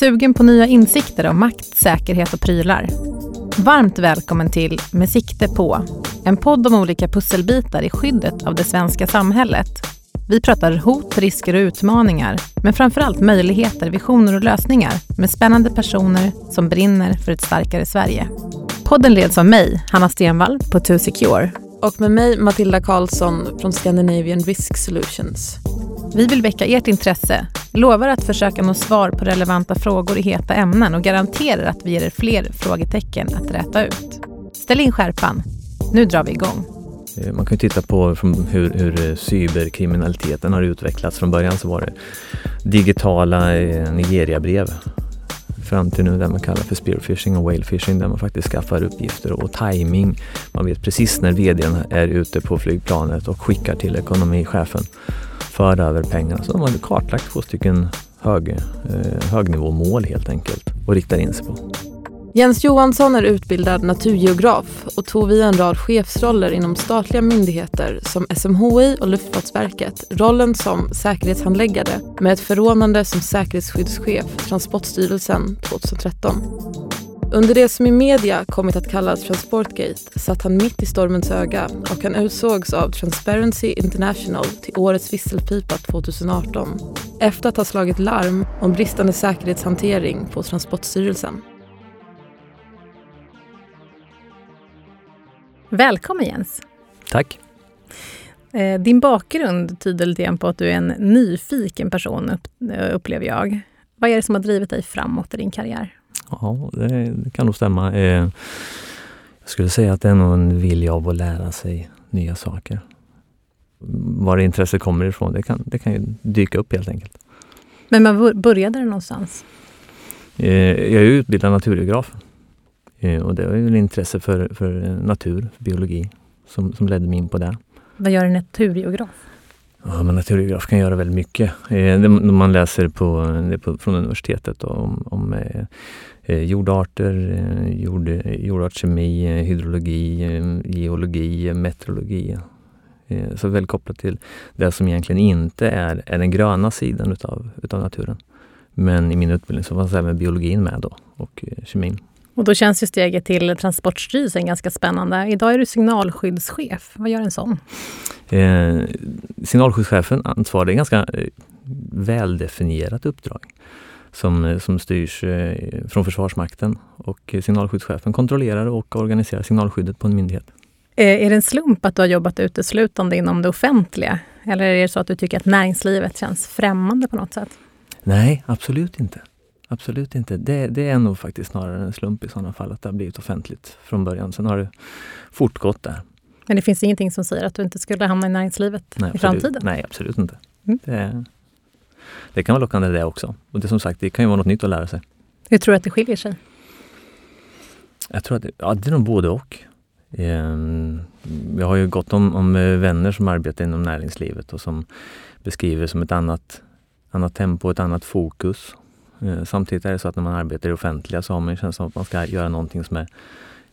Sugen på nya insikter om makt, säkerhet och prylar? Varmt välkommen till Med sikte på, en podd om olika pusselbitar i skyddet av det svenska samhället. Vi pratar hot, risker och utmaningar, men framförallt möjligheter, visioner och lösningar med spännande personer som brinner för ett starkare Sverige. Podden leds av mig, Hanna Stenvall på 2Secure. Och med mig Matilda Karlsson från Scandinavian Risk Solutions. Vi vill väcka ert intresse, lovar att försöka nå svar på relevanta frågor i heta ämnen och garanterar att vi ger er fler frågetecken att räta ut. Ställ in skärpan. Nu drar vi igång. Eh, man kan titta på hur, hur eh, cyberkriminaliteten har utvecklats. Från början så var det digitala eh, Nigeriabrev fram till nu det man kallar för spearfishing och whalefishing där man faktiskt skaffar uppgifter och timing. Man vet precis när vdn är ute på flygplanet och skickar till ekonomichefen för över pengarna. Så de har kartlagt två stycken hög, eh, högnivåmål helt enkelt och riktar in sig på. Jens Johansson är utbildad naturgeograf och tog via en rad chefsroller inom statliga myndigheter som SMHI och Luftfartsverket rollen som säkerhetshandläggare med ett förordnande som säkerhetsskyddschef Transportstyrelsen 2013. Under det som i media kommit att kallas Transportgate satt han mitt i stormens öga och han utsågs av Transparency International till årets visselpipa 2018 efter att ha slagit larm om bristande säkerhetshantering på Transportstyrelsen. Välkommen Jens! Tack! Eh, din bakgrund tyder lite grann på att du är en nyfiken person, upplever jag. Vad är det som har drivit dig framåt i din karriär? Ja, det kan nog stämma. Eh, jag skulle säga att det är nog en vilja av att lära sig nya saker. Var det intresset kommer ifrån, det kan, det kan ju dyka upp helt enkelt. Men var började det någonstans? Eh, jag är utbildad naturgeograf. Eh, och det var ju intresse för, för natur, för biologi, som, som ledde mig in på det. Vad gör en naturgeograf? Ja, men naturgeograf kan göra väldigt mycket. Eh, man läser på, på, från universitetet om, om eh, eh, jordarter, eh, jord, eh, jordartskemi, eh, hydrologi, geologi, meteorologi. Så väldigt kopplat till det som egentligen inte är, är den gröna sidan utav, utav naturen. Men i min utbildning så fanns även biologin med då och kemin. Och då känns ju steget till Transportstyrelsen ganska spännande. Idag är du signalskyddschef. Vad gör en sån? Eh, signalskyddschefen ansvarar, ett ganska eh, väldefinierat uppdrag som, eh, som styrs eh, från Försvarsmakten. Och signalskyddschefen kontrollerar och organiserar signalskyddet på en myndighet. Är det en slump att du har jobbat uteslutande inom det offentliga? Eller är det så att du tycker att näringslivet känns främmande på något sätt? Nej, absolut inte. Absolut inte. Det, det, är nog faktiskt snarare en slump i sådana fall att det har blivit offentligt från början. Sen har det fortgått där. Men det finns ingenting som säger att du inte skulle hamna i näringslivet Nej, i framtiden? Nej, absolut inte. Mm. Det, det, kan vara lockande det också. Och det som sagt, det kan ju vara något nytt att lära sig. Hur tror du att det skiljer sig? Jag tror att det, ja, det är nog både och. Ehm, jag har ju gott om, om vänner som arbetar inom näringslivet och som beskriver som ett annat, annat tempo, ett annat fokus Eh, samtidigt är det så att när man arbetar i det offentliga så har man känslan att man ska göra någonting som är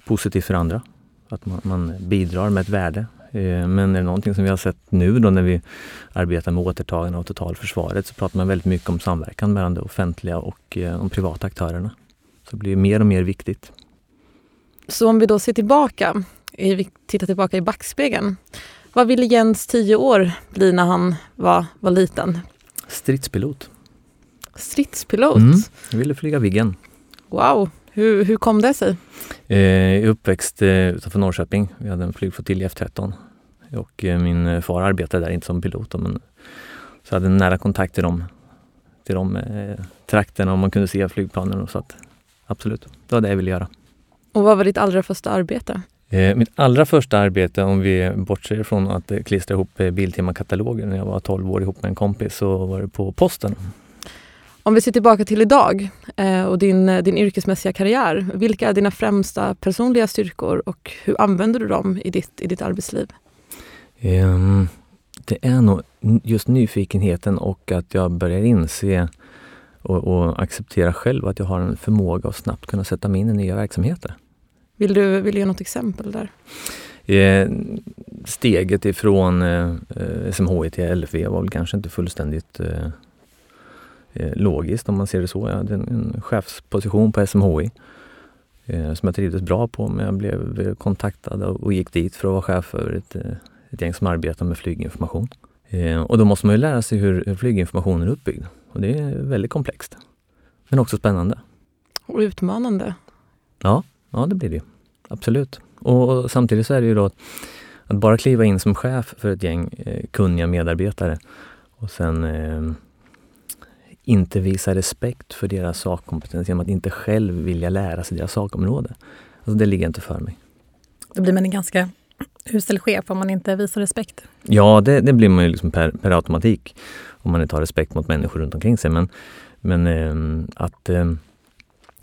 positivt för andra. Att man, man bidrar med ett värde. Eh, men är det någonting som vi har sett nu då när vi arbetar med återtagande av totalförsvaret så pratar man väldigt mycket om samverkan mellan det offentliga och eh, de privata aktörerna. Så det blir mer och mer viktigt. Så om vi då ser tillbaka, tittar tillbaka i backspegeln. Vad ville Jens, tio år, bli när han var, var liten? Stridspilot. Stridspilot? Mm, jag ville flyga Viggen. Wow! Hur, hur kom det sig? Eh, jag är uppväxt eh, utanför Norrköping. Vi hade en flygflottilj F13. Och eh, min far arbetade där, inte som pilot, men så hade en nära kontakt till de, till de eh, trakterna och man kunde se flygplanen. Och så att, absolut, det var det jag ville göra. Och vad var ditt allra första arbete? Eh, mitt allra första arbete, om vi bortser från att klistra ihop Biltema-kataloger när jag var 12 år ihop med en kompis, så var det på posten. Om vi ser tillbaka till idag eh, och din, eh, din yrkesmässiga karriär. Vilka är dina främsta personliga styrkor och hur använder du dem i ditt, i ditt arbetsliv? Um, det är nog just nyfikenheten och att jag börjar inse och, och, acceptera själv att jag har en förmåga att snabbt kunna sätta mig in i nya verksamheter. Vill du, vill du ge något exempel där? Eh, steget ifrån eh, SMHI till LFV var väl kanske inte fullständigt eh, logiskt om man ser det så. Jag hade en, en chefsposition på SMHI eh, som jag trivdes bra på men jag blev kontaktad och, gick dit för att vara chef för ett, ett gäng som arbetar med flyginformation. och då måste man ju lära sig hur, flyginformation är uppbyggd. Och det är väldigt komplext. Men också spännande. Och utmanande. Ja, ja det blir det. Absolut. Och samtidigt så är det ju då att bara kliva in som chef för ett gäng eh, kunniga medarbetare och sen eh, inte visa respekt för deras sakkompetens genom att inte själv vilja lära sig deras sakområde. Alltså det ligger inte för mig. Då blir man en ganska usel chef om man inte visar respekt. Ja, det, det blir man ju liksom per, per, automatik om man inte har respekt mot människor runt omkring sig. Men, men eh, att eh,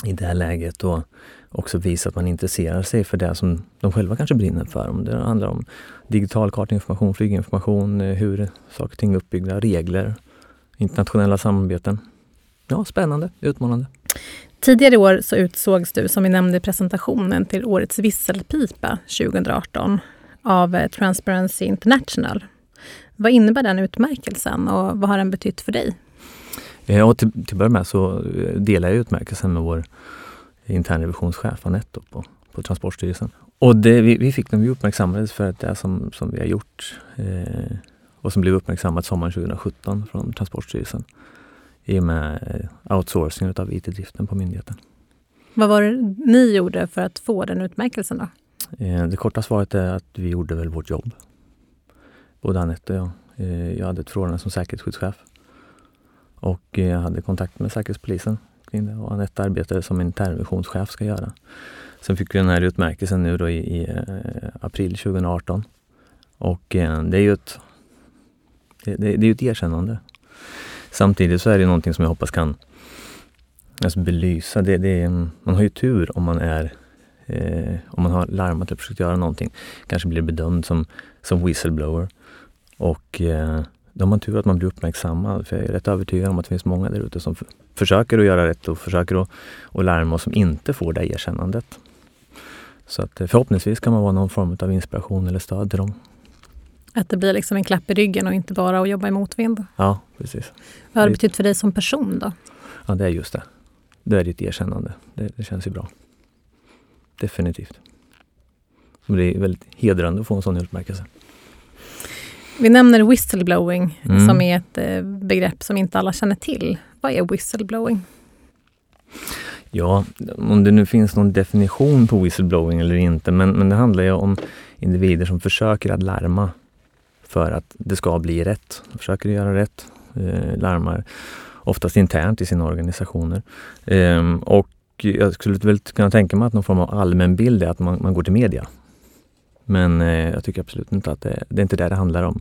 i det här läget då också visa att man intresserar sig för det som de själva kanske brinner för. Om det handlar om digital kartinformation, flyginformation, eh, hur saker och ting är uppbyggda, regler, internationella samarbeten. Ja, spännande, utmanande. Tidigare i år så utsågs du, som vi nämnde i presentationen, till Årets visselpipa 2018 av eh, Transparency International. Vad innebär den utmärkelsen och vad har den betytt för dig? Ja, eh, till, till att börja med så delar jag utmärkelsen med vår internrevisionschef Anette på, på Transportstyrelsen. Och det, vi, vi fick den, vi uppmärksammades för att det som, som vi har gjort eh, och som blev uppmärksammat sommaren 2017 från Transportstyrelsen i och med eh, outsourcingen av IT-driften på myndigheten. Vad var det ni gjorde för att få den utmärkelsen då? Eh, det korta svaret är att vi gjorde väl vårt jobb. Både Anette och jag. Eh, jag hade ett förordnande som säkerhetsskyddschef. Och jag hade kontakt med Säkerhetspolisen kring det och Anette arbetade som internrevisionschef ska göra. Sen fick vi den här utmärkelsen nu då i, i april 2018. Och det är ju ett, det, det, det, är ett erkännande. Samtidigt så är det någonting som jag hoppas kan alltså belysa. Det, det, man har ju tur om man är eh, om man har larmat eller försökt göra någonting. Kanske blir bedömd som, som whistleblower. Och eh, då har man tur att man blir uppmärksammad. För jag är rätt övertygad om att det finns många där ute som försöker att göra rätt och försöker att, att larma och som inte får det erkännandet. Så att eh, förhoppningsvis kan man vara någon form av inspiration eller stöd till dem. Att det blir liksom en klapp i ryggen och inte bara att jobba i motvind. Ja, precis. Vad har det betytt för dig som person då? Ja, det är just det. Det är ditt erkännande. Det, det känns ju bra. Definitivt. det är väldigt hedrande att få en sån utmärkelse. Vi nämner whistleblowing mm. som är ett eh, begrepp som inte alla känner till. Vad är whistleblowing? Ja, om det nu finns någon definition på whistleblowing eller inte, men, men det handlar ju om individer som försöker att larma för att det ska bli rätt. De försöker göra rätt, eh, larmar oftast internt i sina organisationer. Eh, och jag skulle väl kunna tänka mig att någon form av allmän bild är att man, man går till media men eh, jag tycker absolut inte att det, det är inte det det handlar om.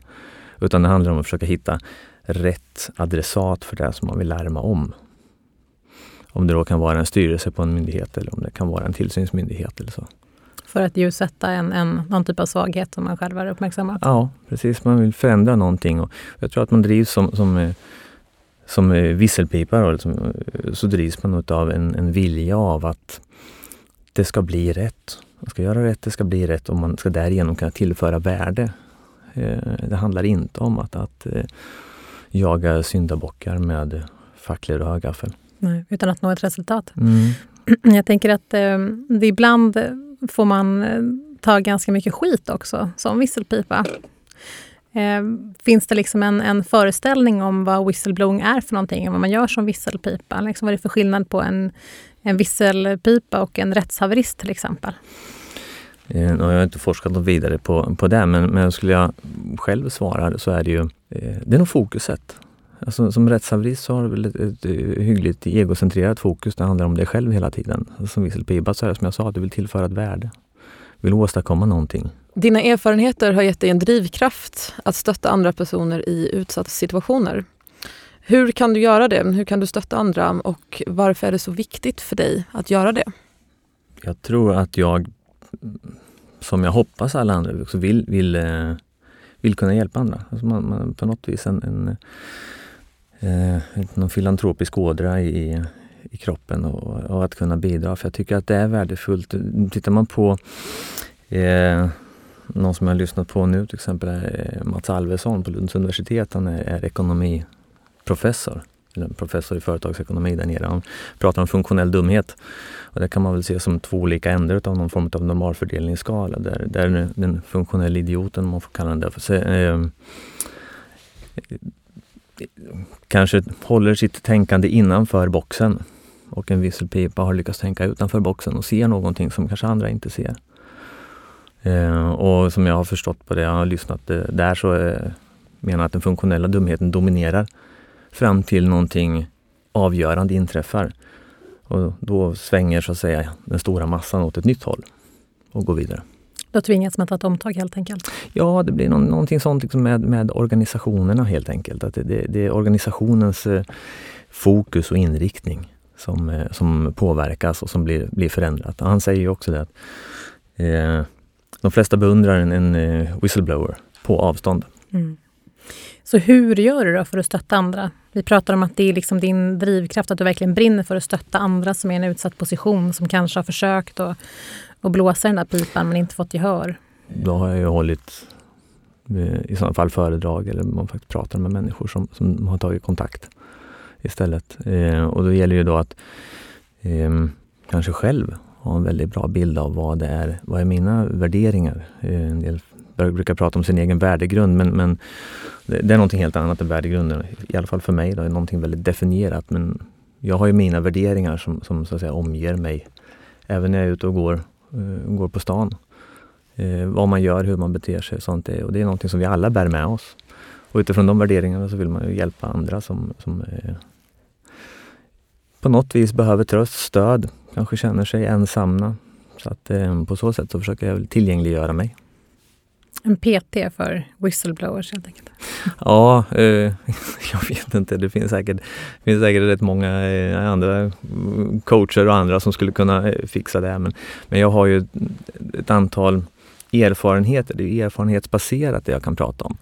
Utan det handlar om att försöka hitta rätt adressat för det som man vill larma om. Om det då kan vara en styrelse på en myndighet eller om det kan vara en tillsynsmyndighet eller så. För att ljussätta en, en, någon typ av svaghet som man själv har uppmärksammat? Ja, precis. Man vill förändra någonting. Och jag tror att man drivs som, som, eh, som eh, visselpipa liksom, så drivs man av en, en vilja av att det ska bli rätt. Man ska göra rätt, det ska bli rätt och man ska därigenom kunna tillföra värde. Eh, det handlar inte om att, att eh, jaga syndabockar med fackler och högaffel. Nej, utan att nå ett resultat. Mm. Jag tänker att eh, det ibland får man eh, ta ganska mycket skit också som visselpipa. Eh, finns det liksom en, en, föreställning om vad whistleblowing är för någonting, vad man gör som visselpipa? Liksom vad är det för skillnad på en, en visselpipa och en rättshaverist till exempel? Eh, jag har inte forskat något vidare på, på det, men, men skulle jag själv svara så är det ju eh, det är nog fokuset. Alltså, som rättshaverist så har du väl ett, ett, hyggligt egocentrerat fokus. Det handlar om dig själv hela tiden. Som visselpipa så är det som jag sa, att du vill tillföra ett värde. Vill åstadkomma någonting. Dina erfarenheter har gett dig en drivkraft att stötta andra personer i utsatta situationer. Hur kan du göra det? Hur kan du stötta andra och varför är det så viktigt för dig att göra det? Jag tror att jag som jag hoppas alla andra också vill, vill, eh, vill kunna hjälpa andra. Alltså man, man på något vis en, en eh, någon filantropisk ådra i, i kroppen och, och, att kunna bidra. För jag tycker att det är värdefullt. Tittar man på eh, någon som jag har lyssnat på nu till exempel är Mats Alvesson på Lunds universitet. Han är, är ekonomiprofessor. eller professor i företagsekonomi där nere. Han pratar om funktionell dumhet. Och det kan man väl se som två olika ändar av någon form av normalfördelningsskala. Där, där den funktionella idioten, om man får kalla den det, för, eh, kanske håller sitt tänkande innanför boxen. Och en visselpipa har lyckats tänka utanför boxen och ser någonting som kanske andra inte ser. Eh, och som jag har förstått på det, jag har lyssnat eh, där så eh, menar att den funktionella dumheten dominerar fram till någonting avgörande inträffar. Och då svänger så att säga den stora massan åt ett nytt håll och går vidare. Då tvingas man ta ett omtag helt enkelt? Ja, det blir någon, någonting sånt liksom med, med organisationerna helt enkelt. Att det, det, det är organisationens eh, fokus och inriktning som, eh, som påverkas och som blir, blir förändrat. Han säger ju också det att eh, de flesta beundrar en, en eh, whistleblower på avstånd. Mm. Så hur gör du då för att stötta andra? Vi pratar om att det är liksom din drivkraft, att du verkligen brinner för att stötta andra som är i en utsatt position, som kanske har försökt att, och blåsa den där pipan men inte fått gehör. Då har jag ju hållit eh, i sådana fall föredrag eller man faktiskt pratar med människor som, som har tagit kontakt istället. Eh, och då gäller ju då att eh, kanske själv ha en väldigt bra bild av vad det är, vad är mina värderingar? Eh, en del brukar prata om sin egen värdegrund men, men det är någonting helt annat än värdegrunden. I alla fall för mig, då, är någonting väldigt definierat. Men jag har ju mina värderingar som, som så att säga omger mig. Även när jag är ute och går, Eh, går på stan. Uh, vad man gör, hur man beter sig och sånt. Är, och det är någonting som vi alla bär med oss. Och utifrån de värderingarna så vill man ju hjälpa andra som, som uh, på något vis behöver tröst, stöd, kanske känner sig ensamma. Så att på så sätt så försöker jag tillgängliggöra mig. En PT för whistleblowers helt enkelt? Ja, eh, jag vet inte. Det finns säkert, det finns säkert rätt många eh, andra coacher och andra som skulle kunna eh, fixa det. Men, men jag har ju ett antal erfarenheter. Det är erfarenhetsbaserat det jag kan prata om.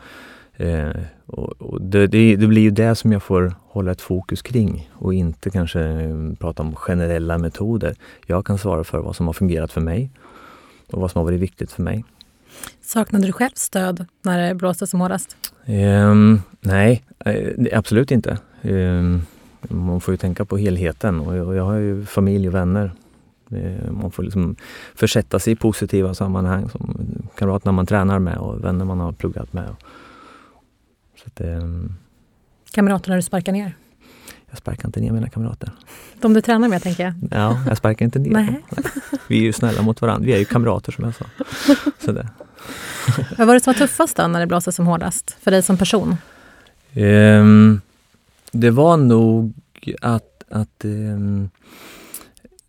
Eh, och, och det, det, det, blir ju det som jag får hålla ett fokus kring och inte kanske eh, prata om generella metoder. Jag kan svara för vad som har fungerat för mig och vad som har varit viktigt för mig. Saknade du själv stöd när det blåste som hårdast? Um, nej, eh, absolut inte. Um, man får ju tänka på helheten och jag, jag har ju familj och vänner. Uh, man får liksom försätta sig i positiva sammanhang som kamraterna man tränar med och vänner man har pluggat med. Så att, Kamraterna du sparkar ner? Jag sparkar inte ner mina kamrater. De du tränar med tänker jag? Ja, jag sparkar inte ner dem. Vi är ju snälla mot varandra. Vi är ju kamrater som jag sa. Så det. Vad var det som var tuffast då när det blåste som hårdast för dig som person? Um, det var nog att, att um,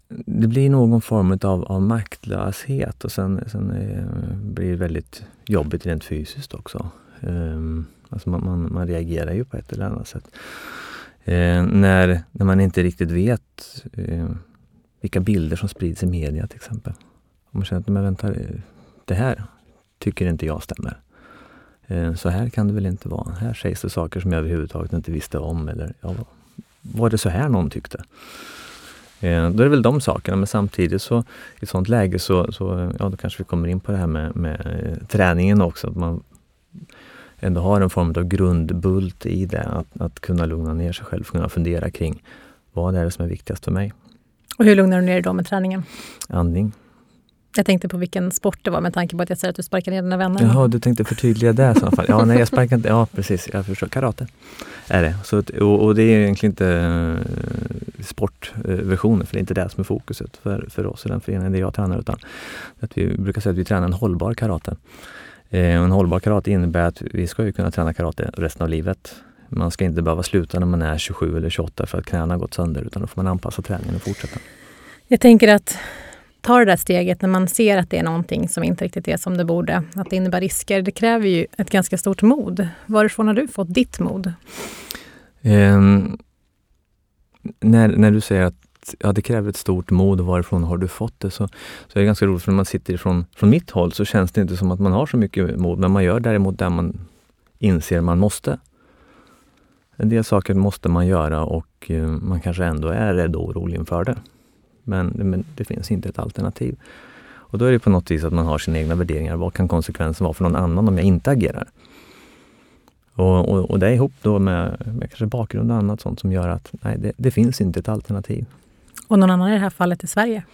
det blir någon form av, av maktlöshet och sen, sen uh, blir det väldigt jobbigt rent fysiskt också. Um, alltså man, man, man reagerar ju på ett eller annat sätt. Eh, när, när man inte riktigt vet eh, vilka bilder som sprids i media till exempel. Om man känner att, men vänta, eh, det här tycker inte jag stämmer. Eh, så här kan det väl inte vara. Här sägs det saker som jag överhuvudtaget inte visste om. Eller ja, var det så här någon tyckte? Eh, då är det väl de sakerna, men samtidigt så i ett sånt läge så, så ja, då kanske vi kommer in på det här med, med eh, träningen också. Att man ändå har en form av grundbult i det. Att, att kunna lugna ner sig själv, kunna fundera kring vad är det som är viktigast för mig. Och hur lugnar du ner dig då med träningen? Andning. Jag tänkte på vilken sport det var med tanke på att jag säger att du sparkar ner dina vänner. Jaha, du tänkte förtydliga det i så fall. Ja, nej, jag sparkar inte. Ja, precis. Jag förstår. Karate är det. Så, och, och det är egentligen inte uh, sportversionen, för det är inte det som är fokuset för, för oss i den föreningen där jag tränar. Utan att vi brukar säga att vi tränar en hållbar karate. Eh, en hållbar karate innebär att vi ska ju kunna träna karate resten av livet. Man ska inte behöva sluta när man är 27 eller 28 för att knäna gått sönder utan då får man anpassa träningen och fortsätta. Jag tänker att ta det där steget när man ser att det är någonting som inte riktigt är som det borde, att det innebär risker. Det kräver ju ett ganska stort mod. Varifrån har du fått ditt mod? Um, när, när du säger att ja, det kräver ett stort mod och varifrån har du fått det? Så, så är det ganska roligt för när man sitter ifrån, från mitt håll så känns det inte som att man har så mycket mod, men man gör däremot det man inser man måste. En del saker måste man göra och eh, man kanske ändå är rädd och orolig inför det. Men, men det finns inte ett alternativ. Och då är det på något vis att man har sina egna värderingar. Vad kan konsekvensen vara för någon annan om jag inte agerar? Och, och, och det är ihop då med, med kanske bakgrund och annat sånt som gör att nej, det, det finns inte ett alternativ. Och någon annan i det här fallet i Sverige?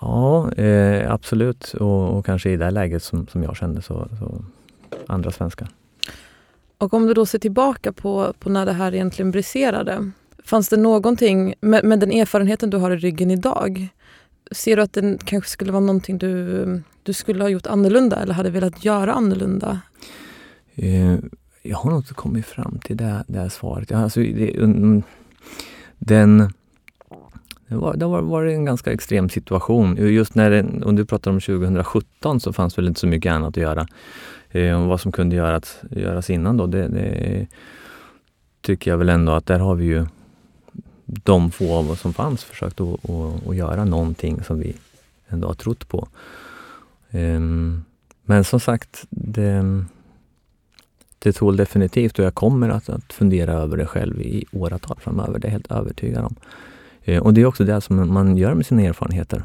Ja, eh, absolut. Och, och, kanske i det här läget som, som jag kände så, så andra svenskar. Och om du då ser tillbaka på, på när det här egentligen briserade. Fanns det någonting, med, med den erfarenheten du har i ryggen idag, ser du att det kanske skulle vara någonting du, du skulle ha gjort annorlunda eller hade velat göra annorlunda? Eh, jag har nog inte kommit fram till det, det här svaret. Alltså, det, um, den, det, var, det var, var en ganska extrem situation. Just när det, om du pratar om 2017 så fanns väl inte så mycket annat att göra. Eh, vad som kunde göras, göras innan då, det, det, tycker jag väl ändå att där har vi ju de få av oss som fanns försökt att, att, att göra någonting som vi ändå har trott på. Eh, men som sagt, det, det tål definitivt och jag kommer att, att fundera över det själv i åratal framöver. Det är jag helt övertygad om. Eh, och det är också det som man gör med sina erfarenheter.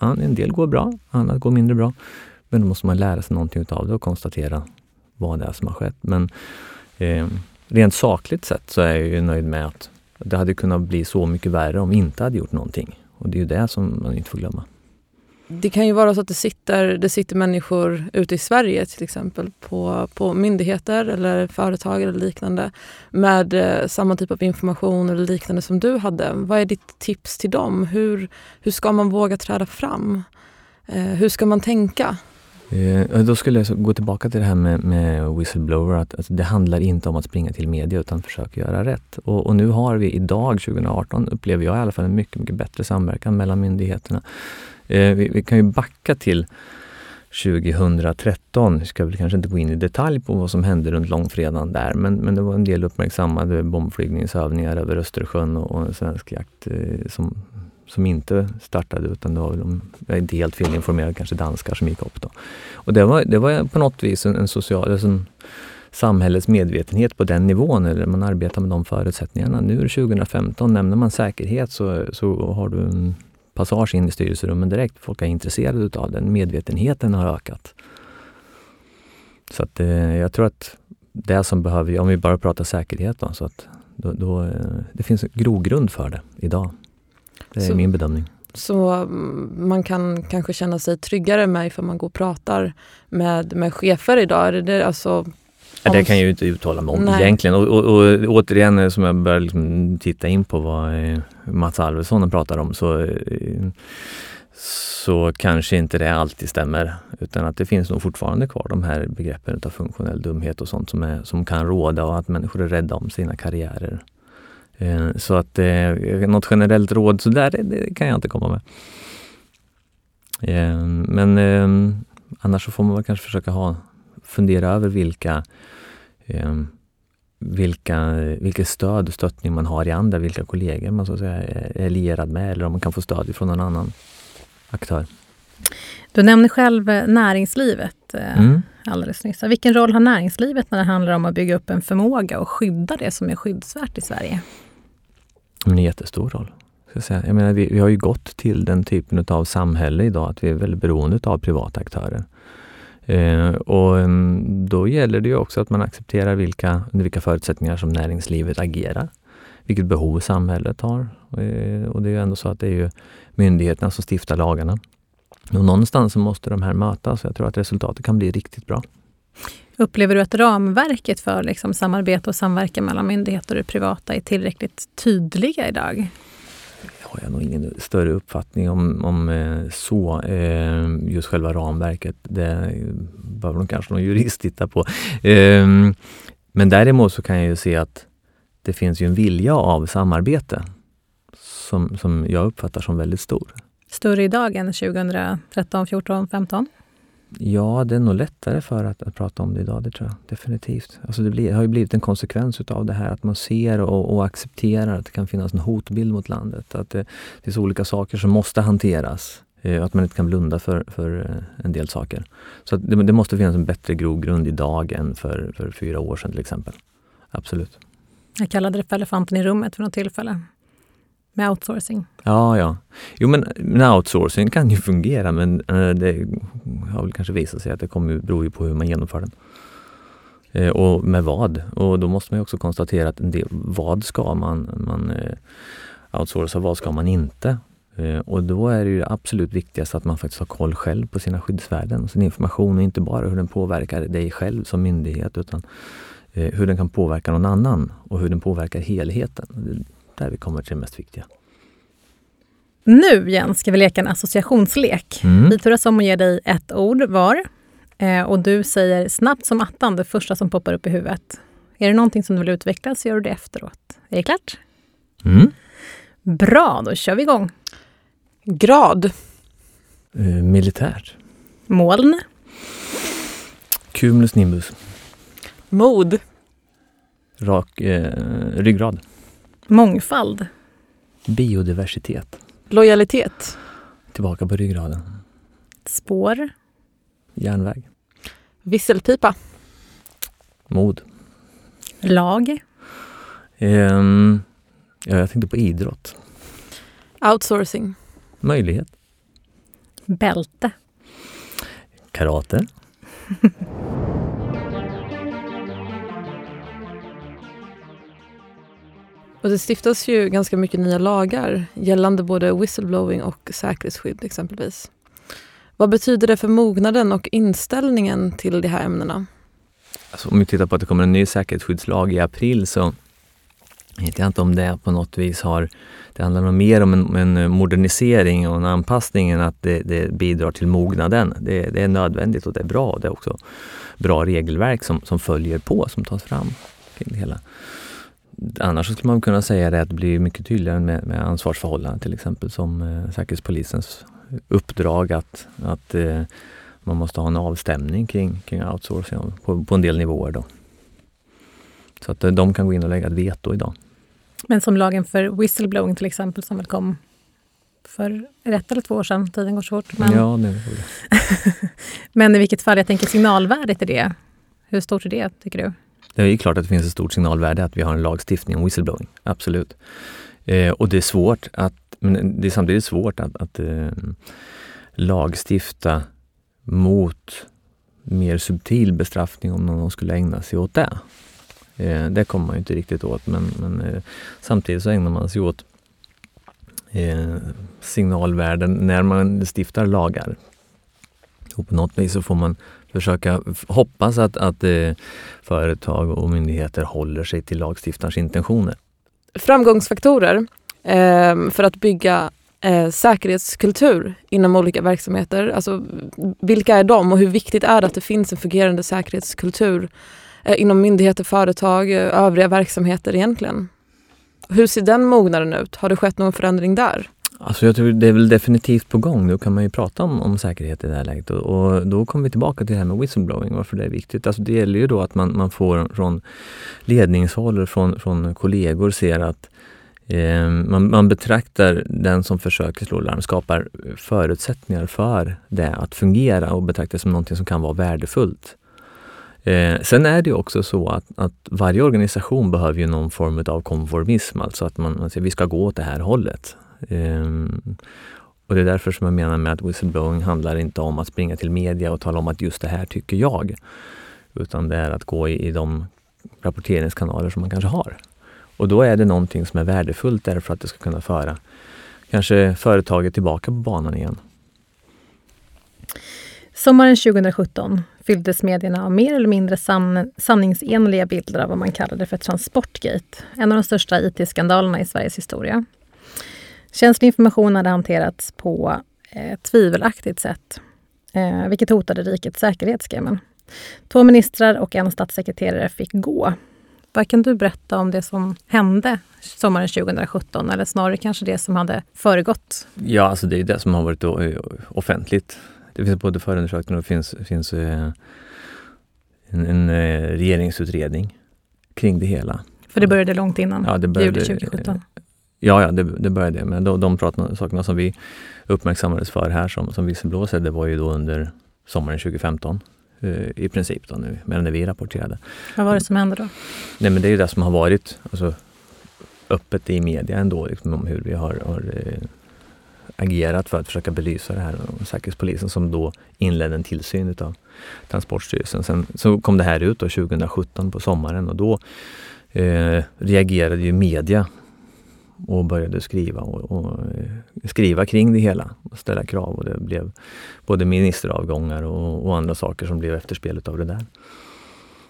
En del går bra, annat går mindre bra. Men då måste man lära sig någonting av det och konstatera vad det är som har skett. Men eh, rent sakligt sett så är jag ju nöjd med att det hade kunnat bli så mycket värre om vi inte hade gjort någonting. Och det är ju det som man inte får glömma. Det kan ju vara så att det sitter, det sitter människor ute i Sverige till exempel på, på myndigheter eller företag eller liknande med eh, samma typ av information eller liknande som du hade. Vad är ditt tips till dem? Hur, hur ska man våga träda fram? Eh, hur ska man tänka? Eh, då skulle jag gå tillbaka till det här med, med whistleblower. Att, alltså, det handlar inte om att springa till media utan försöka göra rätt. Och, och, nu har vi idag, 2018, upplever jag i alla fall en mycket, mycket bättre samverkan mellan myndigheterna. Eh, vi, vi, kan ju backa till 2013. Vi ska väl kanske inte gå in i detalj på vad som hände runt långfredagen där, men, men det var en del uppmärksammade bombflygningsövningar över Östersjön och, och en svensk jakt eh, som som inte startade utan det var de, jag är inte helt felinformerad, kanske danskar som gick upp då. Och det var, det var på något vis en, en social, alltså en samhällets medvetenhet på den nivån, eller man arbetar med de förutsättningarna. Nu 2015, nämner man säkerhet så, så har du en passage in i styrelserummen direkt. Folk är intresserade utav den. Medvetenheten har ökat. Så att eh, jag tror att det som behöver, om vi bara pratar säkerhet då, så att då, då, eh, det finns grogrund för det idag. Det är så, min bedömning. Så mm, man kan kanske känna sig tryggare med ifall man går och pratar med, med chefer idag? Är det, alltså, Ja, det kan jag ju inte uttala mig om Nej. egentligen. Och, och, och, återigen, eh, som jag börjar liksom titta in på vad eh, Mats Alvesson pratar om, så, eh, så kanske inte det alltid stämmer. Utan att det finns nog fortfarande kvar de här begreppen av funktionell dumhet och sånt som, är, som kan råda och att människor är rädda om sina karriärer. Så att något generellt råd så där, det kan jag inte komma med. Men annars så får man kanske försöka ha, fundera över vilka eh, vilka, vilket stöd och stöttning man har i andra, vilka kollegor man så att säga är lierad med eller om man kan få stöd från någon annan aktör. Du nämnde själv näringslivet mm. alldeles nyss. Vilken roll har näringslivet när det handlar om att bygga upp en förmåga och skydda det som är skyddsvärt i Sverige? en jättestor roll. Ska säga. Jag menar, vi, vi har ju gått till den typen av samhälle idag att vi är väldigt beroende av privata aktörer. Eh, och då gäller det ju också att man accepterar vilka, under vilka förutsättningar som näringslivet agerar. Vilket behov samhället har. Eh, och det är ju ändå så att det är ju myndigheterna som stiftar lagarna. Och någonstans så måste de här mötas. Jag tror att resultatet kan bli riktigt bra. Upplever du att ramverket för liksom samarbete och samverkan mellan myndigheter och det privata är tillräckligt tydliga idag? Har jag nog ingen större uppfattning om, om eh, så. Eh, just själva ramverket, det behöver nog kanske någon jurist titta på. Ehm, men däremot så kan jag ju se att det finns ju en vilja av samarbete som, som jag uppfattar som väldigt stor. Större idag än 2013, 14, 15? Ja, det är nog lättare för att, att prata om det idag, det tror jag definitivt. Alltså det, blir, det har ju blivit en konsekvens utav det här att man ser och, och, accepterar att det kan finnas en hotbild mot landet. Att det finns olika saker som måste hanteras. Eh, att man inte kan blunda för, för eh, en del saker. Så det, det, måste finnas en bättre grogrund idag än för, för fyra år sedan till exempel. Absolut. Jag kallade det för elefanten i rummet för något tillfälle med outsourcing? Ja, ja. Jo, men, men outsourcing kan ju fungera men eh, det har väl kanske visat sig att det kommer, beror ju på hur man genomför den. Eh, och med vad? Och då måste man också konstatera att del, vad ska man, man outsourca outsourca, vad ska man inte? Och då är det ju absolut viktigast att man faktiskt har koll själv på sina skyddsvärden, sin information och inte bara hur den påverkar dig själv som myndighet utan hur den kan påverka någon annan och hur den påverkar helheten. Där vi kommer till det mest viktiga. Nu Jens ska vi leka en associationslek. Mm. Vi turas om att ge dig ett ord var. Eh, och du säger snabbt som attan det första som poppar upp i huvudet. Är det någonting som du vill utveckla så gör du det efteråt. Är det klart? Mm. Bra, då kör vi igång. Grad. Eh, militärt. Moln, Cumulus nimbus. Mod. Rak eh, ryggrad. Mångfald, Biodiversitet. Lojalitet. Tillbaka på ryggraden. spår, Järnväg. Visselpipa. Mod. lag, Ehm, ja, jag tänkte på idrott. Outsourcing. Möjlighet. bälte, Karate. Och det stiftas ju ganska mycket nya lagar gällande både whistleblowing och säkerhetsskydd exempelvis. Vad betyder det för mognaden och inställningen till de här ämnena? Alltså, om vi tittar på att det kommer en ny säkerhetsskyddslag i april så vet jag inte om det på något vis har... Det handlar nog mer om en, en modernisering och en anpassning än att det, det bidrar till mognaden. Det, det, är nödvändigt och det är bra. Det är också bra regelverk som, som följer på, som tas fram kring det hela. Annars skulle man kunna säga det att det blir mycket tydligare med, med ansvarsförhållanden till exempel som eh, Säkerhetspolisens uppdrag att, att eh, man måste ha en avstämning kring, kring outsourcing på, på en del nivåer. Då. Så att eh, de kan gå in och lägga ett veto idag. men som lagen för whistleblowing till exempel som väl kom för ett eller två år sedan. Tiden går så fort. Men, Ja, det. men i vilket fall, jag tänker signalvärdet i det. Hur stort är det, tycker du? Det är klart att det finns ett stort signalvärde att vi har en lagstiftning om whistleblowing. Absolut. Eh, och det är svårt att, men det är samtidigt svårt att, att eh, lagstifta mot mer subtil bestraffning om någon skulle ägna sig åt det. Eh, det kommer man ju inte riktigt åt men, men eh, samtidigt så ägnar man sig åt eh, signalvärden när man stiftar lagar. Och på något vis så får man försöka hoppas att, att eh, företag och myndigheter håller sig till lagstiftarens intentioner. Framgångsfaktorer eh, för att bygga eh, säkerhetskultur inom olika verksamheter. Alltså, vilka är de och hur viktigt är det att det finns en fungerande säkerhetskultur eh, inom myndigheter, företag, och övriga verksamheter egentligen? Hur ser den mognaden ut? Har det skett någon förändring där? Alltså jag tror det är väl definitivt på gång. Då kan man ju prata om, om säkerhet i det här läget. Och, och då kommer vi tillbaka till det här med whistleblowing, varför det är viktigt. Alltså det gäller ju då att man, man får från ledningshåll och från, från kollegor ser att eh, man, man betraktar den som försöker slå larm, skapar förutsättningar för det att fungera och betraktar det som någonting som kan vara värdefullt. Eh, sen är det också så att, att varje organisation behöver ju någon form av konformism, alltså att man, man säger vi ska gå åt det här hållet. Ehm, och det är därför som jag menar med att whistleblowing handlar inte om att springa till media och tala om att just det här tycker jag. Utan det är att gå i, i de rapporteringskanaler som man kanske har. Och då är det någonting som är värdefullt därför att det ska kunna föra kanske företaget tillbaka på banan igen. Sommaren 2017 fylldes medierna av mer eller mindre san sanningsenliga bilder av vad man kallade för Transportgate, en av de största IT-skandalerna i Sveriges historia. Känslig information hade hanterats på eh, tvivelaktigt sätt, eh, vilket hotade rikets säkerhet, skrev man. Två ministrar och en statssekreterare fick gå. Vad kan du berätta om det som hände sommaren 2017, eller snarare kanske det som hade föregått? Ja, alltså det är det som har varit o- offentligt. Det finns både förundersökningar och det finns, finns eh, en, en eh, regeringsutredning kring det hela. För det började långt innan, Ja, det började- juli 2017. Ja, ja det, det började med de, de prat, sakerna som vi uppmärksammades för här som, som visselblåsare, det var ju då under sommaren 2015 eh, i princip då nu, men när vi rapporterade. Vad var det som hände då? Nej men det är ju det som har varit alltså, öppet i media ändå, liksom, om hur vi har, har eh, agerat för att försöka belysa det här. Och Säkerhetspolisen som då inledde en tillsyn utav Transportstyrelsen. Sen så kom det här ut då 2017 på sommaren och då eh, reagerade ju media och började skriva och, och, eh, skriva kring det hela och ställa krav. Och det blev både ministeravgångar och, och andra saker som blev efterspelet av det där.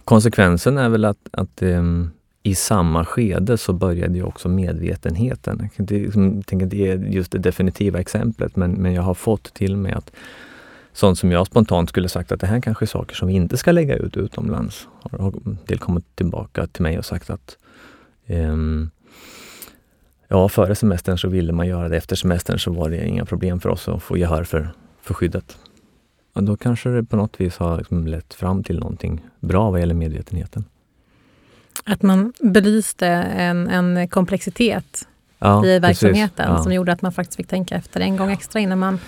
Konsekvensen är väl att, att um, i samma skede så började ju också medvetenheten. Jag kan inte, liksom, tänker inte ge just det definitiva exemplet men, men jag har fått till mig att sånt som jag spontant skulle sagt att det här kanske är saker som vi inte ska lägga ut utomlands. Har, har kommit tillbaka till mig och sagt att um, ja, före semestern så ville man göra det. Efter semestern så var det inga problem för oss att få gehör för, för skyddet. Och då kanske det på något vis har liksom lett fram till någonting bra vad gäller medvetenheten. Att man belyste en, en komplexitet ja, i verksamheten ja. som gjorde att man faktiskt fick tänka efter en gång extra innan man...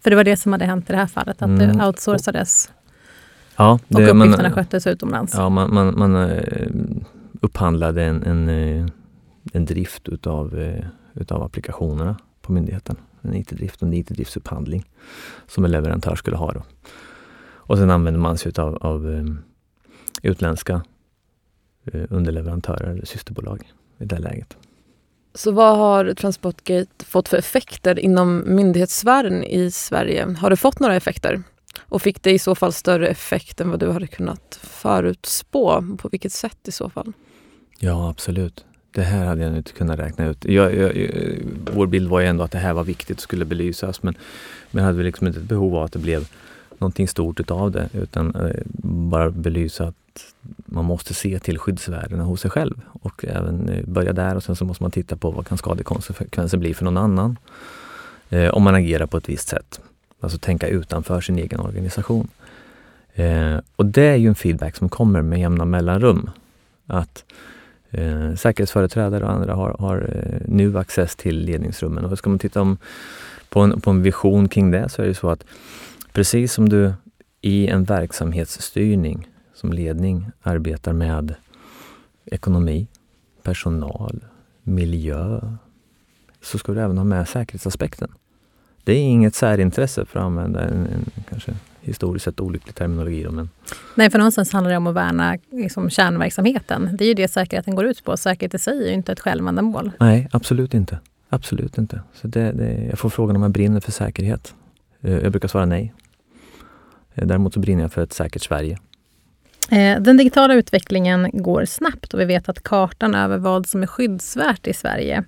För det var det som hade hänt i det här fallet, att mm. det outsourcades ja, det, och uppgifterna man, sköttes utomlands. Ja, man, man, man eh, upphandlade en, en, eh, en drift utav, eh, utav applikationerna på myndigheten. En IT-drift och en IT-driftsupphandling som en leverantör skulle ha. Då. Och sen använder man sig utav, av utländska underleverantörer eller systerbolag i det läget. Så vad har Transportgate fått för effekter inom myndighetssfären i Sverige? Har det fått några effekter? Och fick det i så fall större effekt än vad du hade kunnat förutspå? På vilket sätt i så fall? Ja, absolut. Det här hade jag inte kunnat räkna ut. Jag, jag, vår bild var ju ändå att det här var viktigt och skulle belysas men, men hade liksom inte ett behov av att det blev någonting stort utav det utan eh, bara belysa att man måste se till skyddsvärdena hos sig själv och även eh, börja där och sen så måste man titta på vad kan skadekonsekvenser bli för någon annan eh, om man agerar på ett visst sätt. Alltså tänka utanför sin egen organisation. Eh, och det är ju en feedback som kommer med jämna mellanrum. Att eh, säkerhetsföreträdare och andra har, har eh, nu access till ledningsrummen. Och ska man titta om, på, en, på en vision kring det så är det så att precis som du i en verksamhetsstyrning som ledning arbetar med ekonomi, personal, miljö, så ska du även ha med säkerhetsaspekten. Det är inget särintresse för att använda en, en kanske historiskt sett olycklig terminologi. Då, men... Nej, för någonstans handlar det om att värna liksom, kärnverksamheten. Det är ju det säkerheten går ut på. Säkerhet i sig är ju inte ett självändamål. Nej, absolut inte. Absolut inte. Så det, det, jag får frågan om jag brinner för säkerhet. Eh, jag brukar svara nej. Eh, däremot så brinner jag för ett säkert Sverige. Eh, den digitala utvecklingen går snabbt och vi vet att kartan över vad som är skyddsvärt i Sverige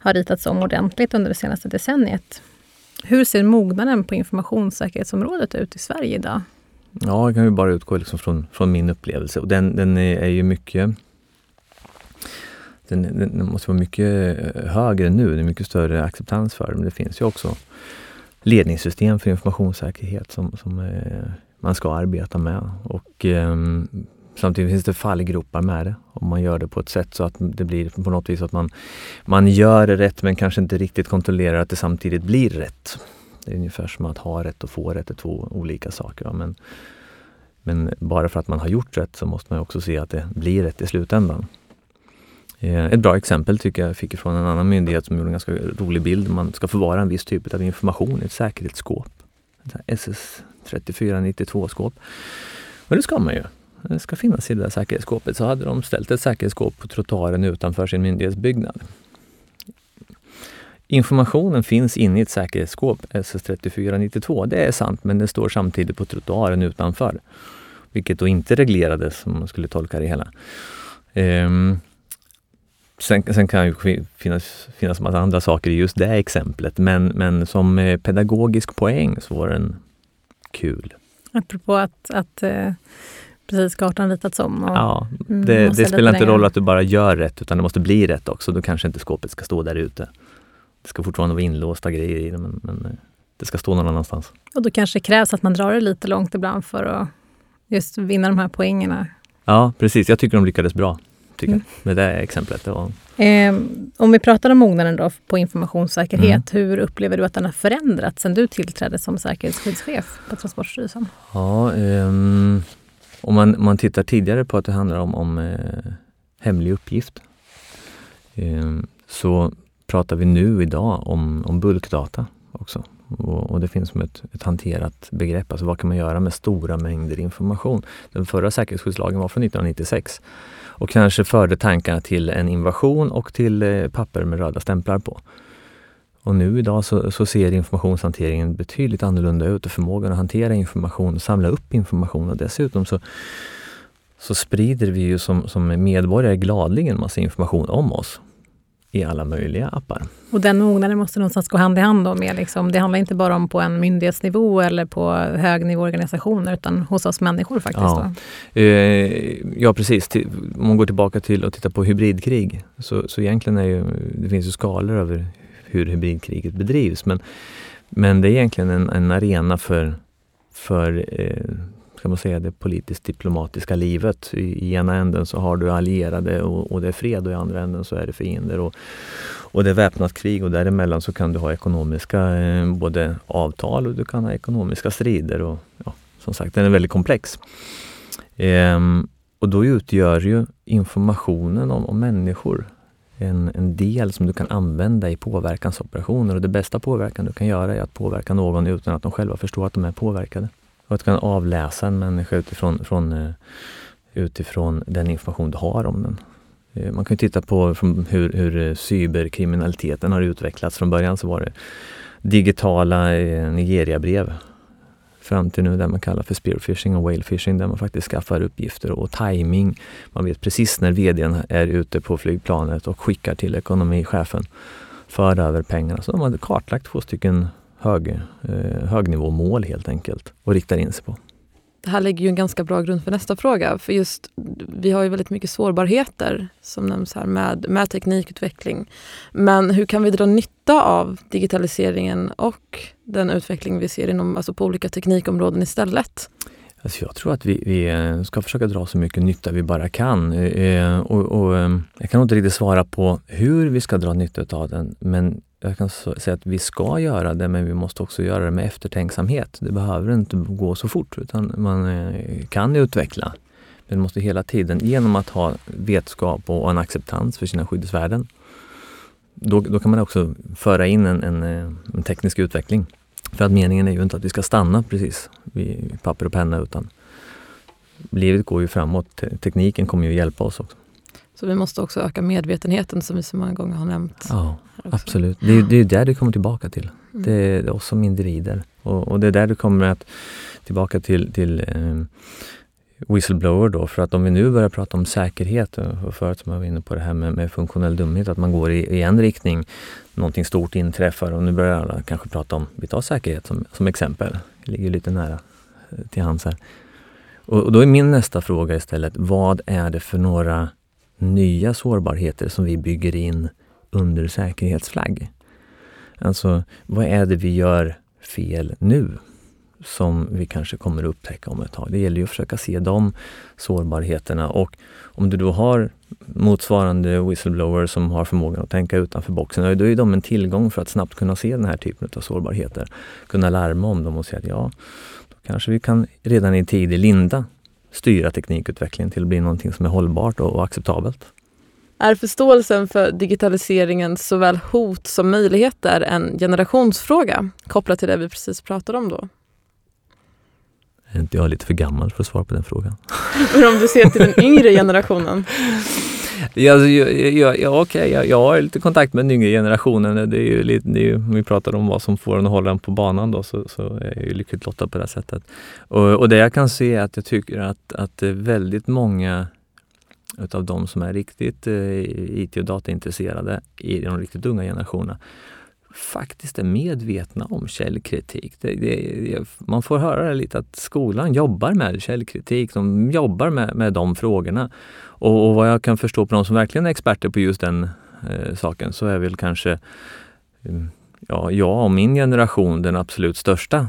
har ritats om ordentligt under det senaste decenniet. Hur ser mognaden på informationssäkerhetsområdet ut i Sverige idag? Ja, jag kan ju bara utgå liksom från, från min upplevelse och den, den är ju mycket den, den, måste vara mycket eh, högre nu, det är mycket större acceptans för det. Men det finns ju också ledningssystem för informationssäkerhet som, som eh, man ska arbeta med. Och ehm, Samtidigt finns det fallgropar med det om man gör det på ett sätt så att det blir på något vis att man, man gör det rätt men kanske inte riktigt kontrollerar att det samtidigt blir rätt. Det är ungefär som att ha rätt och få rätt är två olika saker. Men, men bara för att man har gjort rätt så måste man också se att det blir rätt i slutändan. Eh, ett bra exempel tycker jag fick från en annan myndighet som gjorde en ganska rolig bild. Man ska förvara en viss typ av information i ett säkerhetsskåp. SS 3492-skåp. Och det ska man ju. Ska finnas i det där säkerhetsskåpet. Så hade de ställt ett säkerhetsskåp på trottoaren utanför sin myndighetsbyggnad. Informationen finns inne i ett säkerhetsskåp, SS3492. Det är sant, men det står samtidigt på trottoaren utanför. Vilket då inte reglerades, om man skulle tolka det hela. Ehm. sen, sen, kan det finnas, finnas massa andra saker i just det exemplet, men, men som eh, pedagogisk poäng så var den kul. Apropå att, att eh, precis kartan ritats om. Och, ja, det, det spelar inte roll att du bara gör rätt utan det måste bli rätt också. Då kanske inte skåpet ska stå där ute. Det ska fortfarande vara inlåsta grejer i det men, men eh, det ska stå någon annanstans. Och då kanske det krävs att man drar det lite långt ibland för att just vinna de här poängerna. Ja precis, jag tycker de lyckades bra tycker mm. med det exemplet. Det var... eh, om vi pratar om mognaden då på informationssäkerhet, mm. hur upplever du att den har förändrats sen du tillträdde som säkerhetsskyddschef på Transportstyrelsen? Ja, um, om man, man tittar tidigare på att det handlar om, om eh, hemlig uppgift eh, så pratar vi nu idag om, om bulkdata också. Och, och, det finns som ett, ett hanterat begrepp. Alltså vad kan man göra med stora mängder information? Den förra säkerhetsskyddslagen var från 1996 och kanske förde tankarna till en invasion och till eh, papper med röda stämplar på. Och nu idag så, så, ser informationshanteringen betydligt annorlunda ut och förmågan att hantera information, samla upp information och dessutom så, så sprider vi ju som, som medborgare gladligen massa information om oss i alla möjliga appar. Och den mognaden måste någonstans gå hand i hand då med, liksom, det handlar inte bara om på en myndighetsnivå eller på högnivåorganisationer utan hos oss människor faktiskt? Ja, eh, ja precis. Om man går tillbaka till att titta på hybridkrig så, så egentligen är ju, det finns ju skalor över hur hybridkriget bedrivs men, men det är egentligen en, en arena för, för eh, ska man säga, det politiskt diplomatiska livet. I, I, ena änden så har du allierade och, och, det är fred och i andra änden så är det fiender. Och, och det är väpnat krig och däremellan så kan du ha ekonomiska eh, både avtal och du kan ha ekonomiska strider. Och, ja, som sagt, den är väldigt komplex. Eh, och då utgör ju informationen om, om människor en, en, del som du kan använda i påverkansoperationer. Och det bästa påverkan du kan göra är att påverka någon utan att de själva förstår att de är påverkade. Och att du kan avläsa en människa utifrån, från, eh, utifrån den information du har om den. Eh, man kan titta på hur, hur eh, cyberkriminaliteten har utvecklats. Från början så var det digitala Nigeria-brev fram till nu det man kallar för spearfishing och whalefishing där man faktiskt skaffar uppgifter och timing. Man vet precis när VDn är ute på flygplanet och skickar till ekonomichefen för över pengarna. Så de har kartlagt två stycken hög, eh, högnivåmål helt enkelt och riktar in sig på. Det här lägger ju en ganska bra grund för nästa fråga. För just vi har ju väldigt mycket sårbarheter som nämns här med, med teknikutveckling. Men hur kan vi dra nytta av digitaliseringen och den utveckling vi ser inom, alltså på olika teknikområden istället? Alltså jag tror att vi, vi, eh, ska försöka dra så mycket nytta vi bara kan. Eh, eh, och, och, ehm, jag kan inte riktigt svara på hur vi ska dra nytta av den, men jag kan säga att vi ska göra det, men vi måste också göra det med eftertänksamhet. Det behöver inte gå så fort, utan man kan utveckla. Men måste hela tiden, genom att ha vetskap och en acceptans för sina skyddsvärden, då, då kan man också föra in en, en, en, teknisk utveckling. För att meningen är ju inte att vi ska stanna precis vid papper och penna, utan livet går ju framåt. Tekniken kommer ju hjälpa oss också. Så vi måste också öka medvetenheten som vi så många gånger har nämnt. Ja, absolut. Det är, det är där det kommer tillbaka till. Mm. Det är oss som individer. Och, och, det är där det kommer att tillbaka till, till eh, whistleblower då. För att om vi nu börjar prata om säkerhet eh, och förut som jag var inne på det här med, med funktionell dumhet, att man går i, i, en riktning, någonting stort inträffar och nu börjar alla kanske prata om, vi tar säkerhet som, som exempel, det ligger lite nära eh, till hands här. Och, och då är min nästa fråga istället, vad är det för några nya sårbarheter som vi bygger in under säkerhetsflagg. Alltså, vad är det vi gör fel nu som vi kanske kommer att upptäcka om ett tag? Det gäller ju att försöka se de sårbarheterna och om du då har motsvarande whistleblower som har förmågan att tänka utanför boxen, då är de en tillgång för att snabbt kunna se den här typen av sårbarheter. Kunna larma om dem och säga att ja, då kanske vi kan redan i tidig linda styra teknikutvecklingen till att bli någonting som är hållbart och acceptabelt. Är förståelsen för digitaliseringen såväl hot som möjligheter en generationsfråga kopplat till det vi precis pratade om då? Är inte jag lite för gammal för att svara på den frågan? Men om du ser till den yngre generationen? Ja, alltså, jag, ja, okay, jag, jag har lite kontakt med den yngre generationen. Det är ju lite, det är ju, om vi pratar om vad som får en att hålla den på banan då, så, så är jag ju lyckligt lottad på det sättet. Och, och det jag kan se är att jag tycker att, att väldigt många utav de som är riktigt eh, IT och dataintresserade i de riktigt unga generationerna faktiskt är medvetna om källkritik. Det, det, man får höra det lite att skolan jobbar med källkritik, de jobbar med, med de frågorna. Och, och vad jag kan förstå på de som verkligen är experter på just den eh, saken så är väl kanske mm, ja, jag och min generation den absolut största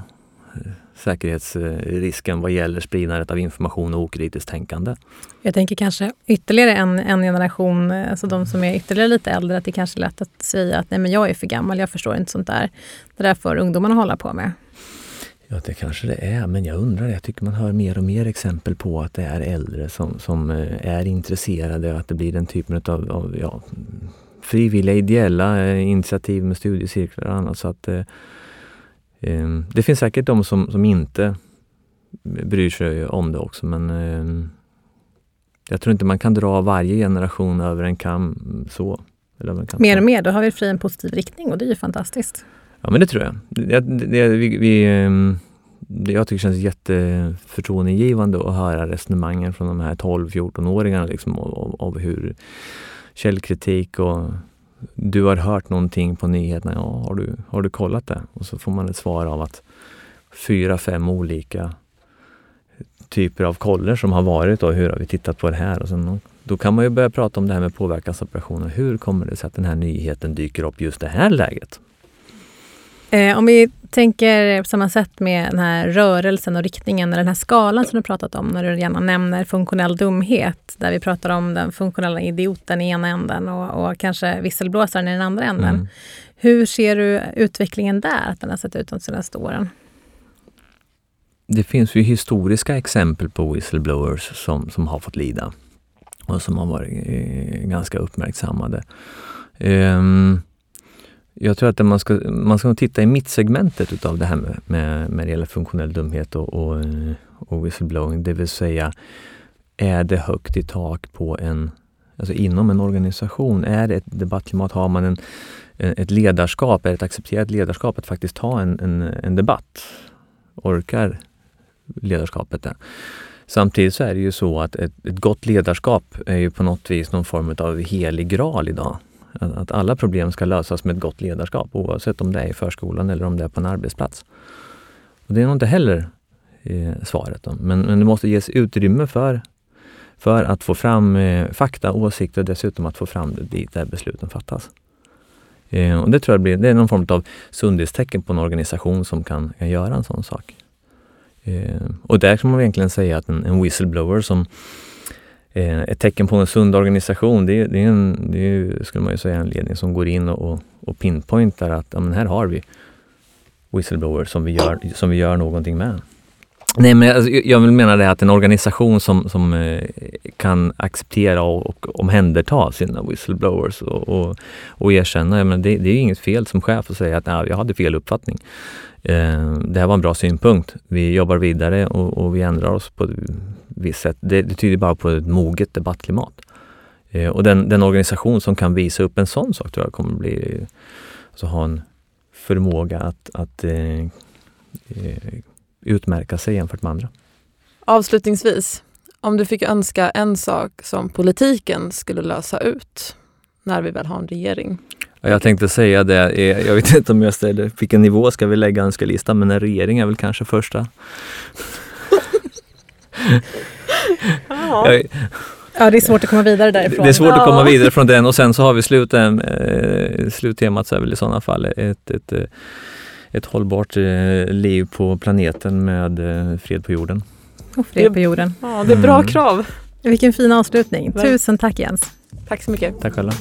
säkerhetsrisken vad gäller spridandet av information och okritiskt tänkande. Jag tänker kanske ytterligare en, en generation, alltså de som är ytterligare lite äldre, att det kanske är lätt att säga att nej men jag är för gammal, jag förstår inte sånt där. Det där får ungdomarna hålla på med. Ja, det kanske det är, men jag undrar, jag tycker man hör mer och mer exempel på att det är äldre som, som eh, är intresserade, att det blir den typen av, av ja, frivilliga ideella eh, initiativ med studiecirklar och annat. Så att, eh, eh, det finns säkert de som, som inte bryr sig om det också men eh, jag tror inte man kan dra varje generation över en kam så. Eller man kan mer och mer, då har vi fri en positiv riktning och det är ju fantastiskt. Ja men det tror jag. Det, det, vi, vi, ehm, det jag tycker känns jätteförtroendegivande att höra resonemangen från de här 12-14-åringarna liksom, av, av hur källkritik och du har hört någonting på nyheterna. Ja, har du, har du kollat det? Och så får man ett svar av att fyra, fem olika typer av koller som har varit och hur har vi tittat på det här? Och sen, då kan man ju börja prata om det här med påverkansoperationer. Hur kommer det sig att den här nyheten dyker upp just det här läget? Eh, om vi tänker på samma sätt med den här rörelsen och riktningen, den här skalan som du pratat om, när du gärna nämner funktionell dumhet, där vi pratar om den funktionella idioten i ena änden och, och kanske visselblåsaren i den andra änden. Mm. Hur ser du utvecklingen där, att den har sett ut de senaste åren? Det finns ju historiska exempel på whistleblowers som, som har fått lida och som har varit eh, ganska uppmärksammade. Um, jag tror att man ska, man ska titta i mittsegmentet utav det här med, med, med det gäller funktionell dumhet och, och, och whistleblowing, det vill säga är det högt i tak på en, alltså inom en organisation? Är det ett debattklimat? Har man en, ett ledarskap, är det ett accepterat ledarskap att faktiskt ta en, en, en debatt? Orkar ledarskapet det? Samtidigt så är det ju så att ett, ett gott ledarskap är ju på något vis någon form av helig graal idag. Att alla problem ska lösas med ett gott ledarskap oavsett om det är i förskolan eller om det är på en arbetsplats. Och det är nog inte heller eh, svaret. Då. Men, men det måste ges utrymme för, för att få fram eh, fakta, åsikter och dessutom att få fram det dit där besluten fattas. Eh, och det tror jag blir, det är någon form av sundhetstecken på en organisation som kan, kan göra en sån sak. Eh, och där kan man egentligen säga att en, en whistleblower som Eh, ett tecken på en sund organisation, det, det är, en, det är, skulle man ju säga, en ledning som går in och, och pinpointar att ja, men här har vi whistleblower som vi gör, som vi gör någonting med. Nej, men alltså, jag vill mena det att en organisation som, som eh, kan acceptera och, och omhänderta sina whistleblowers och, och, och erkänna, men det, det är inget fel som chef att säga att jag hade fel uppfattning. Eh, det här var en bra synpunkt. Vi jobbar vidare och, och vi ändrar oss på ett visst sätt. Det, det tyder bara på ett moget debattklimat. Eh, och den, den, organisation som kan visa upp en sån sak tror jag kommer bli, alltså ha en förmåga att, att eh, eh, utmärka sig jämfört med andra. Avslutningsvis, om du fick önska en sak som politiken skulle lösa ut när vi väl har en regering, jag tänkte säga det, jag vet inte om jag ställer, vilken nivå ska vi lägga önskelistan, men en regering är väl kanske första. ja. ja, det är svårt att komma vidare därifrån. Det är svårt ja. att komma vidare från den och sen så har vi slut, äh, sluttemat så är väl i sådana fall ett, ett, eh, ett hållbart äh, liv på planeten med äh, fred på jorden. Och fred på jorden. Ja, det är bra mm. krav. Vilken fin avslutning. Tusen tack Jens. Tack så mycket. Tack själva.